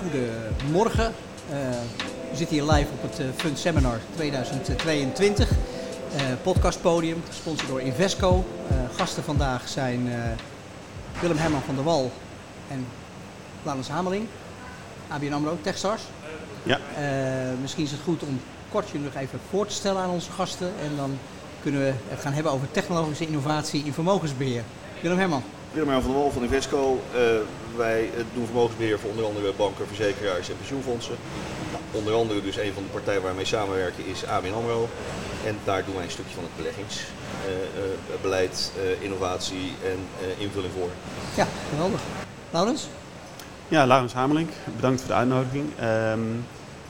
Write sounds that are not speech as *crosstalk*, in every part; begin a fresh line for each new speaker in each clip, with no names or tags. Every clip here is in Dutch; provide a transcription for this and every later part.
goedemorgen. Uh, we zitten hier live op het uh, Fund Seminar 2022. Uh, podcastpodium, gesponsord door Invesco. gasten vandaag zijn Willem Herman van der Wal en Laurens Hameling. ABN AMRO, Techstars.
Ja.
misschien is het goed om kort je nog even voor te stellen aan onze gasten. En dan kunnen we het gaan hebben over technologische innovatie in vermogensbeheer. Willem Herman.
Willem Herman van der Wal van Invesco. Wij doen vermogensbeheer voor onder andere banken, verzekeraars en pensioenfondsen. Nou, onder andere dus een van de partijen waar wij samenwerken is ABN AMRO. En daar doen wij een stukje van het beleggingsbeleid, uh, uh, innovatie en invulling voor.
Ja, geweldig. Laurens?
Ja, Laurens Hameling. Bedankt voor de uitnodiging. Um,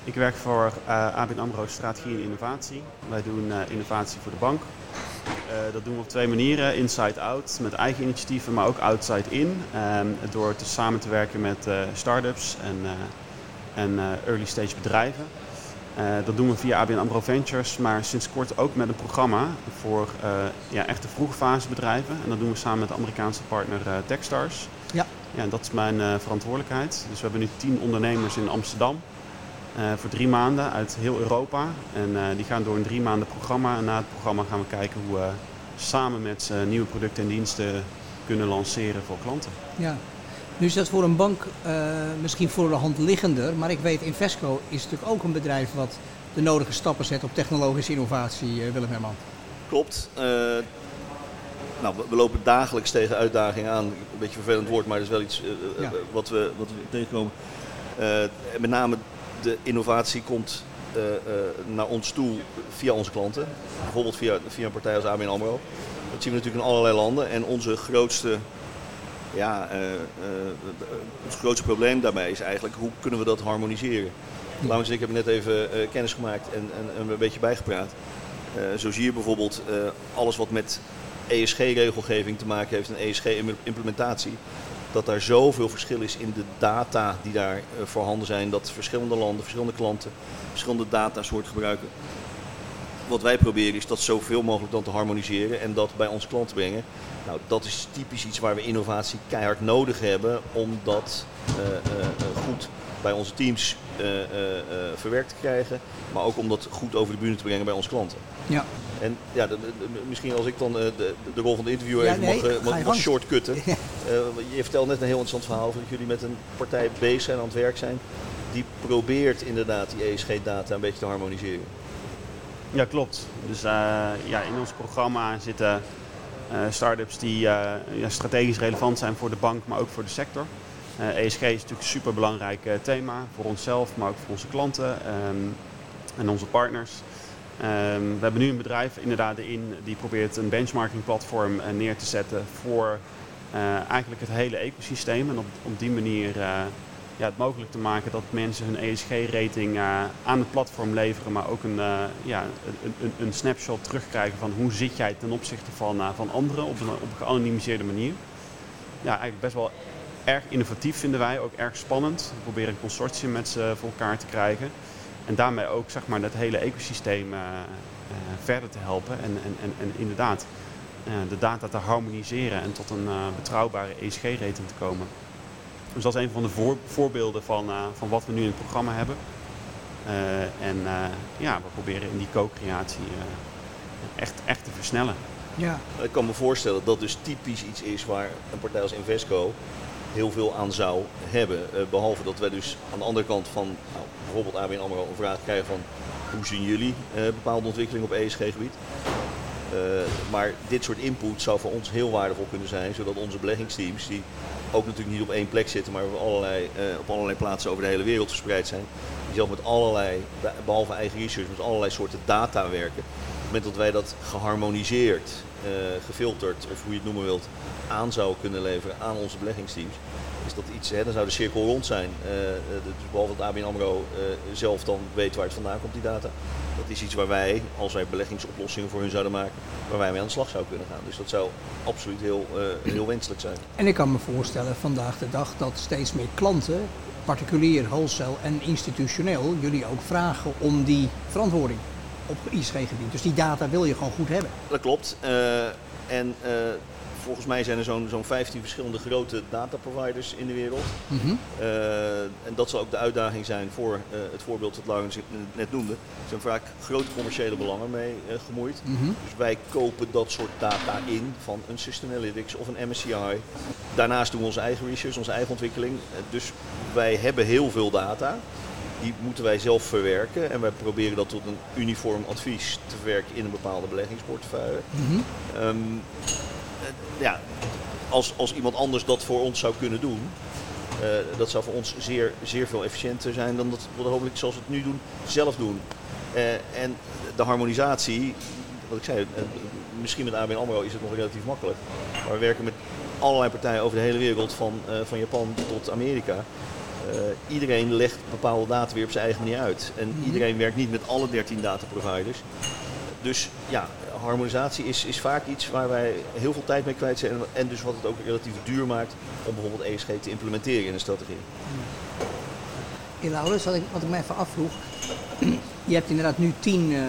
ik werk voor ABN AMRO Strategie en Innovatie. Wij doen innovatie voor de bank. Uh, dat doen we op twee manieren. Inside-out met eigen initiatieven, maar ook outside-in. Uh, door te samen te werken met uh, start-ups en, en early-stage bedrijven. dat doen we via ABN AMRO Ventures, maar sinds kort ook met een programma voor ja, echte vroege fase bedrijven. En dat doen we samen met de Amerikaanse partner Techstars.
Ja.
Ja, dat is mijn verantwoordelijkheid. Dus we hebben nu tien ondernemers in Amsterdam. Uh, voor drie maanden uit heel Europa. En uh, die gaan door een drie maanden programma. En na het programma gaan we kijken hoe we samen met ze nieuwe producten en diensten kunnen lanceren voor klanten.
Ja, nu is dat voor een bank uh, misschien voor de hand liggender. Maar ik weet, Invesco is natuurlijk ook een bedrijf wat de nodige stappen zet op technologische innovatie, Willem Herman.
Klopt. nou, we, we, lopen dagelijks tegen uitdagingen aan. Een beetje vervelend woord, maar dat is wel iets ja. wat, we, wat we tegenkomen. met name de innovatie komt uh, uh, naar ons toe via onze klanten. Bijvoorbeeld via, via een partij als ABN AMRO. Dat zien we natuurlijk in allerlei landen. En onze grootste, ja, uh, ons grootste probleem daarbij is eigenlijk hoe kunnen we dat harmoniseren. Laurens en ik hebben net even kennis gemaakt en, en, en, een beetje bijgepraat. zo zie je bijvoorbeeld alles wat met ESG-regelgeving te maken heeft en ESG-implementatie dat daar zoveel verschil is in de data die daar uh, voorhanden zijn. Dat verschillende landen, verschillende klanten verschillende datasoorten gebruiken. Wat wij proberen is dat zoveel mogelijk dan te harmoniseren en dat bij onze klanten brengen. Nou, dat is typisch iets waar we innovatie keihard nodig hebben om dat uh, uh, goed bij onze teams verwerkt te krijgen. Maar ook om dat goed over de bühne te brengen bij onze klanten.
Ja.
En ja, de, misschien als ik dan de, de, de, rol van de interviewer even mag, mag, mag shortcutten. *laughs* uh, je vertelt net een heel interessant verhaal over dat jullie met een partij bezig zijn, aan het werk zijn. Die probeert inderdaad die ESG-data een beetje te harmoniseren.
Ja, klopt. Dus uh, ja, in ons programma zitten uh, start-ups die ja, strategisch relevant zijn voor de bank, maar ook voor de sector. ESG is natuurlijk een superbelangrijk thema voor onszelf, maar ook voor onze klanten um, en onze partners. Um, we hebben nu een bedrijf inderdaad in die probeert een benchmarking platform uh, neer te zetten voor eigenlijk het hele ecosysteem. En op, op die manier ja, het mogelijk te maken dat mensen hun ESG-rating aan het platform leveren, maar ook een, ja, een, een, een, snapshot terugkrijgen van hoe zit jij ten opzichte van, van anderen op een, op een geanonimiseerde manier. Ja, eigenlijk best wel erg innovatief vinden wij, ook erg spannend. We proberen een consortium met ze voor elkaar te krijgen. En daarmee ook zeg maar, dat hele ecosysteem uh, uh, verder te helpen. En, en, en, en inderdaad uh, de data te harmoniseren en tot een betrouwbare ESG-rating te komen. Dus dat is een van de voor, voorbeelden van, van wat we nu in het programma hebben. en ja, we proberen in die co-creatie echt, echt te versnellen.
Ja.
Ik kan me voorstellen dat dat dus typisch iets is waar een partij als Invesco heel veel aan zou hebben. Uh, behalve dat wij dus aan de andere kant van nou, bijvoorbeeld ABN AMRO een vraag krijgen van hoe zien jullie uh, bepaalde ontwikkelingen op ESG-gebied. Uh, maar dit soort input zou voor ons heel waardevol kunnen zijn, zodat onze beleggingsteams, die ook natuurlijk niet op één plek zitten, maar op allerlei, op allerlei plaatsen over de hele wereld verspreid zijn, die zelf met allerlei, behalve eigen research, met allerlei soorten data werken. Moment dat wij dat geharmoniseerd, gefilterd of hoe je het noemen wilt, aan zou kunnen leveren aan onze beleggingsteams, is dat iets, hè, dan zou de cirkel rond zijn. Uh, dus behalve dat ABN AMRO zelf dan weet waar het vandaan komt, die data. Dat is iets waar wij, als wij beleggingsoplossingen voor hun zouden maken, waar wij mee aan de slag zouden kunnen gaan. Dus dat zou absoluut heel, heel wenselijk zijn.
En ik kan me voorstellen vandaag de dag dat steeds meer klanten, particulier, wholesale en institutioneel, jullie ook vragen om die verantwoording op ISG-gebied. Dus die data wil je gewoon goed hebben.
Dat klopt. en volgens mij zijn er zo'n zo'n 15 verschillende grote dataproviders in de wereld.
Mhm.
Eh, en dat zal ook de uitdaging zijn voor eh, het voorbeeld dat Laurens net noemde. Er zijn vaak grote commerciële belangen mee gemoeid.
Mhm.
Dus wij kopen dat soort data in van een Systemalytics of een MSCI. Daarnaast doen we onze eigen research, onze eigen ontwikkeling. dus wij hebben heel veel data. Die moeten wij zelf verwerken en wij proberen dat tot een uniform advies te verwerken in een bepaalde beleggingsportefeuille.
Mhm.
Ehm, ja, als, als iemand anders dat voor ons zou kunnen doen, uh, dat zou voor ons zeer, zeer veel efficiënter zijn dan dat we hopelijk zoals we het nu doen, zelf doen. Uh, en de harmonisatie, wat ik zei, uh, misschien met ABN AMRO is het nog relatief makkelijk. Maar we werken met allerlei partijen over de hele wereld, van, van Japan tot Amerika. Iedereen legt bepaalde data weer op zijn eigen manier uit. En
Mhm.
iedereen werkt niet met alle 13 dataproviders. Dus ja, harmonisatie is, is vaak iets waar wij heel veel tijd mee kwijt zijn. En, en dus wat het ook relatief duur maakt om bijvoorbeeld ESG te implementeren in een strategie.
Ja, Laurens, wat ik, wat ik me even afvroeg. *clears throat* Je hebt inderdaad nu tien uh,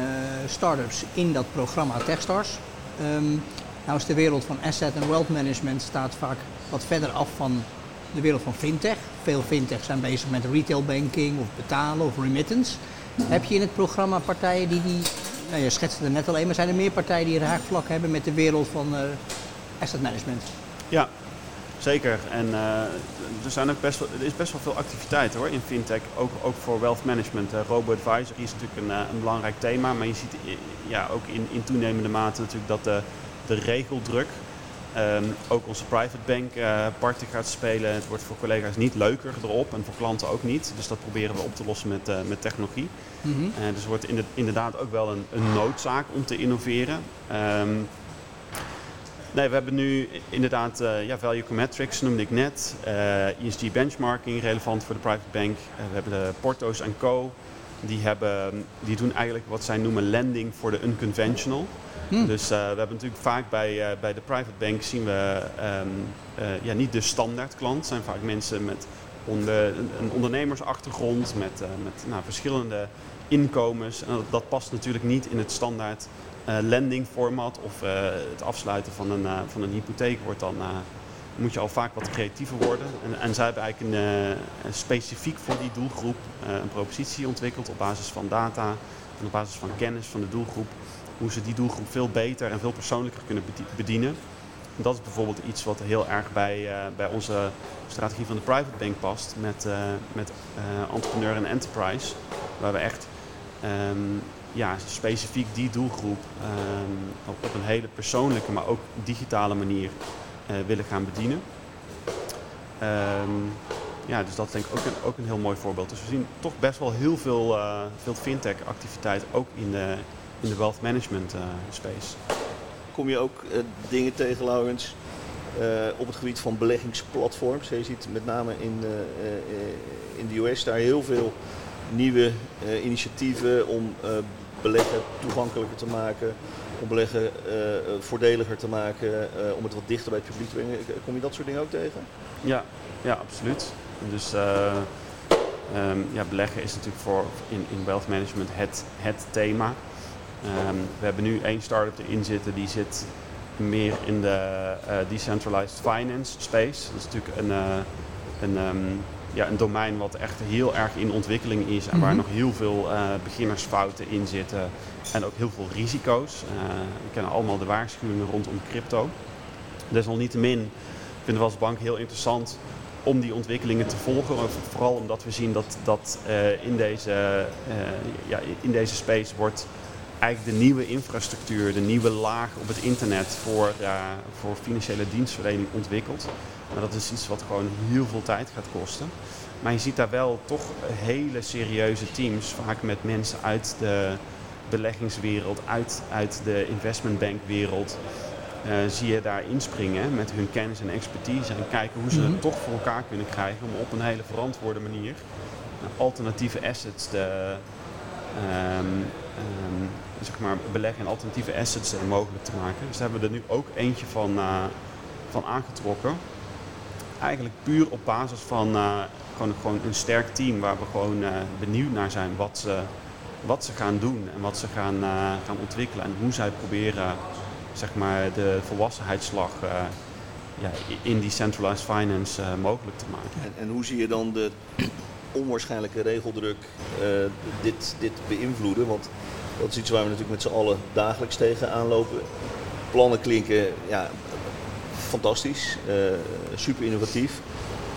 start-ups in dat programma Techstars. Um, nou is de wereld van asset en wealth management staat vaak wat verder af van de wereld van fintech. Veel fintech zijn bezig met retail banking of betalen of remittance. Heb je in het programma partijen die die nou, je schetste er net alleen, maar zijn er meer partijen die raakvlak hebben met de wereld van uh, asset management?
Ja, zeker. En uh, er, zijn ook best wel, er is best wel veel activiteit hoor in fintech, ook, ook voor wealth management. Uh, Robo-advisory is natuurlijk een, een, belangrijk thema, maar je ziet ja, ook in, in toenemende mate natuurlijk dat de, de regeldruk Um, ook onze private bank uh, party gaat spelen. Het wordt voor collega's niet leuker erop en voor klanten ook niet. Dus dat proberen we op te lossen met, uh, met technologie. Mm -hmm. uh, dus het wordt inderdaad ook wel een, een noodzaak om te innoveren. Um, nee, we hebben nu inderdaad ja, value metrics noemde ik net. ESG benchmarking relevant voor de private bank. we hebben de Porto's Co. Die, hebben, die doen eigenlijk wat zij noemen lending voor de unconventional. Hmm. Dus uh, we hebben natuurlijk vaak bij, uh, bij de private bank zien we um, uh, ja, niet de standaard klant. Het zijn vaak mensen met onder, een ondernemersachtergrond, met, met nou, verschillende inkomens. En dat, dat, past natuurlijk niet in het standaard lending format of het afsluiten van een, van een hypotheek wordt dan moet je al vaak wat creatiever worden. En, en zij hebben eigenlijk een, een specifiek voor die doelgroep een propositie ontwikkeld op basis van data en op basis van kennis van de doelgroep hoe ze die doelgroep veel beter en veel persoonlijker kunnen bedienen. En dat is bijvoorbeeld iets wat heel erg bij, uh, bij onze strategie van de private bank past met, met entrepreneur en enterprise. Waar we echt um, ja, specifiek die doelgroep op, op, een hele persoonlijke, maar ook digitale manier willen gaan bedienen. Um, ja, dus dat is denk ik ook een, ook een heel mooi voorbeeld. Dus we zien toch best wel heel veel, veel fintech activiteit ook in de, in de wealth management uh, space.
Kom je ook dingen tegen, Laurens, op het gebied van beleggingsplatforms? Je ziet met name in, in de US daar heel veel nieuwe initiatieven om beleggen toegankelijker te maken, om beleggen voordeliger te maken, om het wat dichter bij het publiek te brengen. Kom je dat soort dingen ook tegen?
Ja, ja absoluut. Dus um, ja, beleggen is natuurlijk voor in, in wealth management het, het thema. Um, we hebben nu één start-up erin zitten die zit meer in de decentralized finance space. Dat is natuurlijk een, een, um, ja, een domein wat echt heel erg in ontwikkeling is en mm -hmm. waar nog heel veel uh, beginnersfouten in zitten en ook heel veel risico's. we kennen allemaal de waarschuwingen rondom crypto. Desalniettemin vinden we als bank heel interessant om die ontwikkelingen te volgen. Vooral omdat we zien dat, dat in, deze, ja, in deze space wordt eigenlijk de nieuwe infrastructuur, de nieuwe laag op het internet voor, uh, voor financiële dienstverlening ontwikkeld. Maar dat is iets wat gewoon heel veel tijd gaat kosten. Maar je ziet daar wel toch hele serieuze teams, vaak met mensen uit de beleggingswereld, uit, uit de investmentbankwereld. Uh, zie je daar inspringen met hun kennis en expertise en kijken hoe ze het toch voor elkaar kunnen krijgen om op een hele verantwoorde manier alternatieve assets te, um, um, zeg maar beleggen in alternatieve assets mogelijk te maken. Dus hebben we er nu ook eentje van, uh, van aangetrokken. Eigenlijk puur op basis van uh, gewoon, gewoon een sterk team waar we gewoon uh, benieuwd naar zijn wat ze, wat ze gaan doen en wat ze gaan, gaan ontwikkelen en hoe zij proberen zeg maar, de volwassenheidsslag ja, in finance mogelijk te maken.
En, en, hoe zie je dan de onwaarschijnlijke regeldruk dit, dit beïnvloeden? Want dat is iets waar we natuurlijk met z'n allen dagelijks tegen aanlopen. Plannen klinken ja, fantastisch, super innovatief.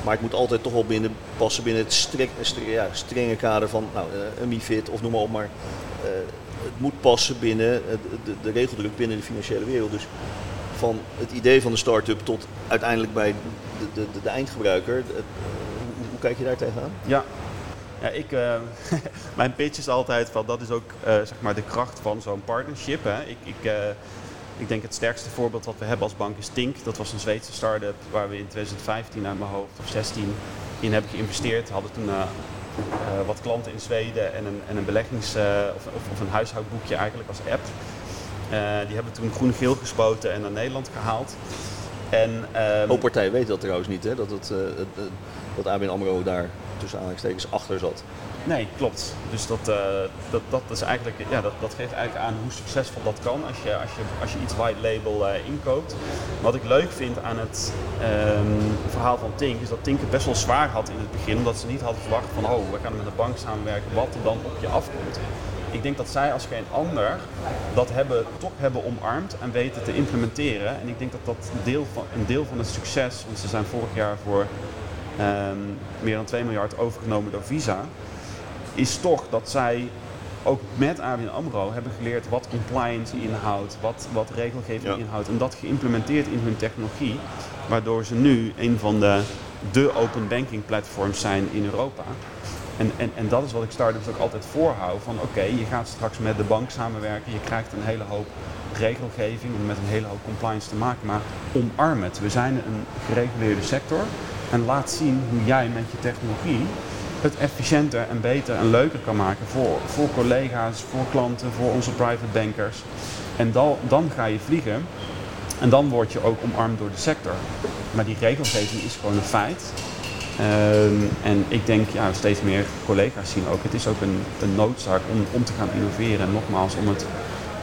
Maar het moet altijd toch wel binnen, passen binnen het streng, ja, strenge kader van nou, eh, een MIFID of noem maar op. Maar uh, het moet passen binnen de, de, regeldruk binnen de financiële wereld. Dus van het idee van de start-up tot uiteindelijk bij de, de, de, de eindgebruiker. hoe, hoe, kijk je daar tegenaan?
Ja, ja, ik, uh, *laughs* mijn pitch is altijd van dat is ook uh, zeg maar de kracht van zo'n partnership. Hè. Ik, ik, uh, ik denk het sterkste voorbeeld wat we hebben als bank is Tink. Dat was een Zweedse start-up waar we in 2015 uit mijn hoofd of 16 in hebben geïnvesteerd. Hadden toen wat klanten in Zweden en een, en een beleggings- uh, of, of, een huishoudboekje eigenlijk als app. die hebben toen groen-geel gespoten en naar Nederland gehaald.
En, um, partij weet dat trouwens niet, hè? Dat, het, dat ABN AMRO daar tussen aanhalingstekens achter zat.
Nee, klopt. Dus dat, uh, dat, dat, is eigenlijk, ja, dat, dat geeft eigenlijk aan hoe succesvol dat kan als je, als je, als je iets white label uh, inkoopt. Wat ik leuk vind aan het um, verhaal van Tink is dat Tink het best wel zwaar had in het begin. Omdat ze niet hadden verwacht van oh, we gaan met een bank samenwerken, wat er dan op je afkomt. Ik denk dat zij als geen ander dat hebben, toch hebben omarmd en weten te implementeren. En ik denk dat dat deel van, een deel van het succes, want ze zijn vorig jaar voor um, meer dan 2 miljard overgenomen door Visa is toch dat zij ook met ABN AMRO hebben geleerd wat compliance inhoudt, wat, wat regelgeving inhoudt en dat geïmplementeerd in hun technologie, waardoor ze nu een van de, de open banking platforms zijn in Europa. En, en, en dat is wat ik startups ook altijd voorhoud, van oké, je gaat straks met de bank samenwerken, je krijgt een hele hoop regelgeving en met een hele hoop compliance te maken, maar omarm het. We zijn een gereguleerde sector en laat zien hoe jij met je technologie het efficiënter en beter en leuker kan maken voor, voor collega's, voor klanten, voor onze private bankers. En dan, dan ga je vliegen en dan word je ook omarmd door de sector. Maar die regelgeving is gewoon een feit. Um, en ik denk, ja, steeds meer collega's zien ook, het is ook een, een noodzaak om, om te gaan innoveren. En nogmaals, om het,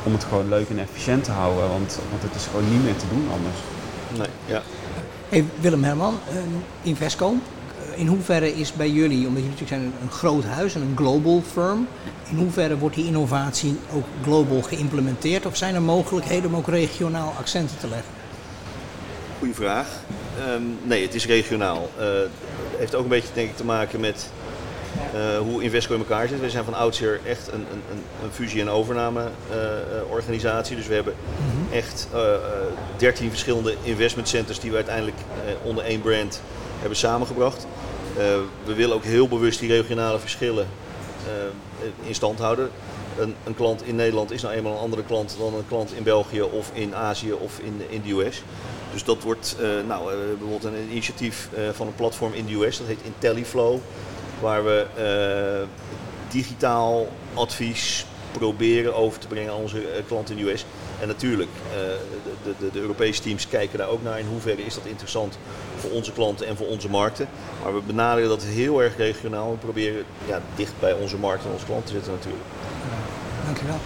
om het gewoon leuk en efficiënt te houden, want, want het is gewoon niet meer te doen anders.
Nee, ja.
Willem Herman, Invesco, in hoeverre is bij jullie, omdat jullie natuurlijk zijn een, groot huis en een global firm, in hoeverre wordt die innovatie ook global geïmplementeerd of zijn er mogelijkheden om ook regionaal accenten te leggen?
Goeie vraag. Um, nee, het is regionaal. Uh, heeft ook een beetje denk ik te maken met uh, hoe Invesco in elkaar zit. We zijn van oudsher echt een, een, een fusie- en overname uh, organisatie. Dus we hebben mm -hmm. echt 13 verschillende investment centers die we uiteindelijk onder één brand hebben samengebracht. We willen ook heel bewust die regionale verschillen in stand houden. Een, een, klant in Nederland is nou eenmaal een andere klant dan een klant in België of in Azië of in, in de US. Dus dat wordt nou, bijvoorbeeld een initiatief van een platform in de US, dat heet IntelliFlow. Waar we digitaal advies proberen over te brengen aan onze klanten in de US. En natuurlijk, de, de, de, Europese teams kijken daar ook naar in hoeverre is dat interessant voor onze klanten en voor onze markten. Maar we benaderen dat heel erg regionaal. We proberen ja, dicht bij onze markt en onze klanten te zitten natuurlijk.
Dankjewel.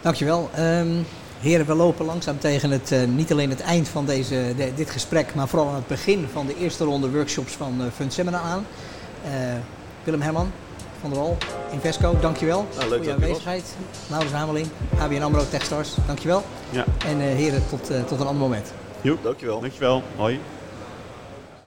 Dankjewel. Um, heren, we lopen langzaam tegen het, niet alleen het eind van deze, de, dit gesprek, maar vooral aan het begin van de eerste ronde workshops van uh, Fund Seminar aan. Willem Herman van der Wal, Invesco, dankjewel
nou, leuk
voor je aanwezigheid. Laurens Hameling, ABN AMRO Techstars, dankjewel.
Ja.
En heren, tot, tot een ander moment.
Jo,
dankjewel.
Dankjewel. Hoi.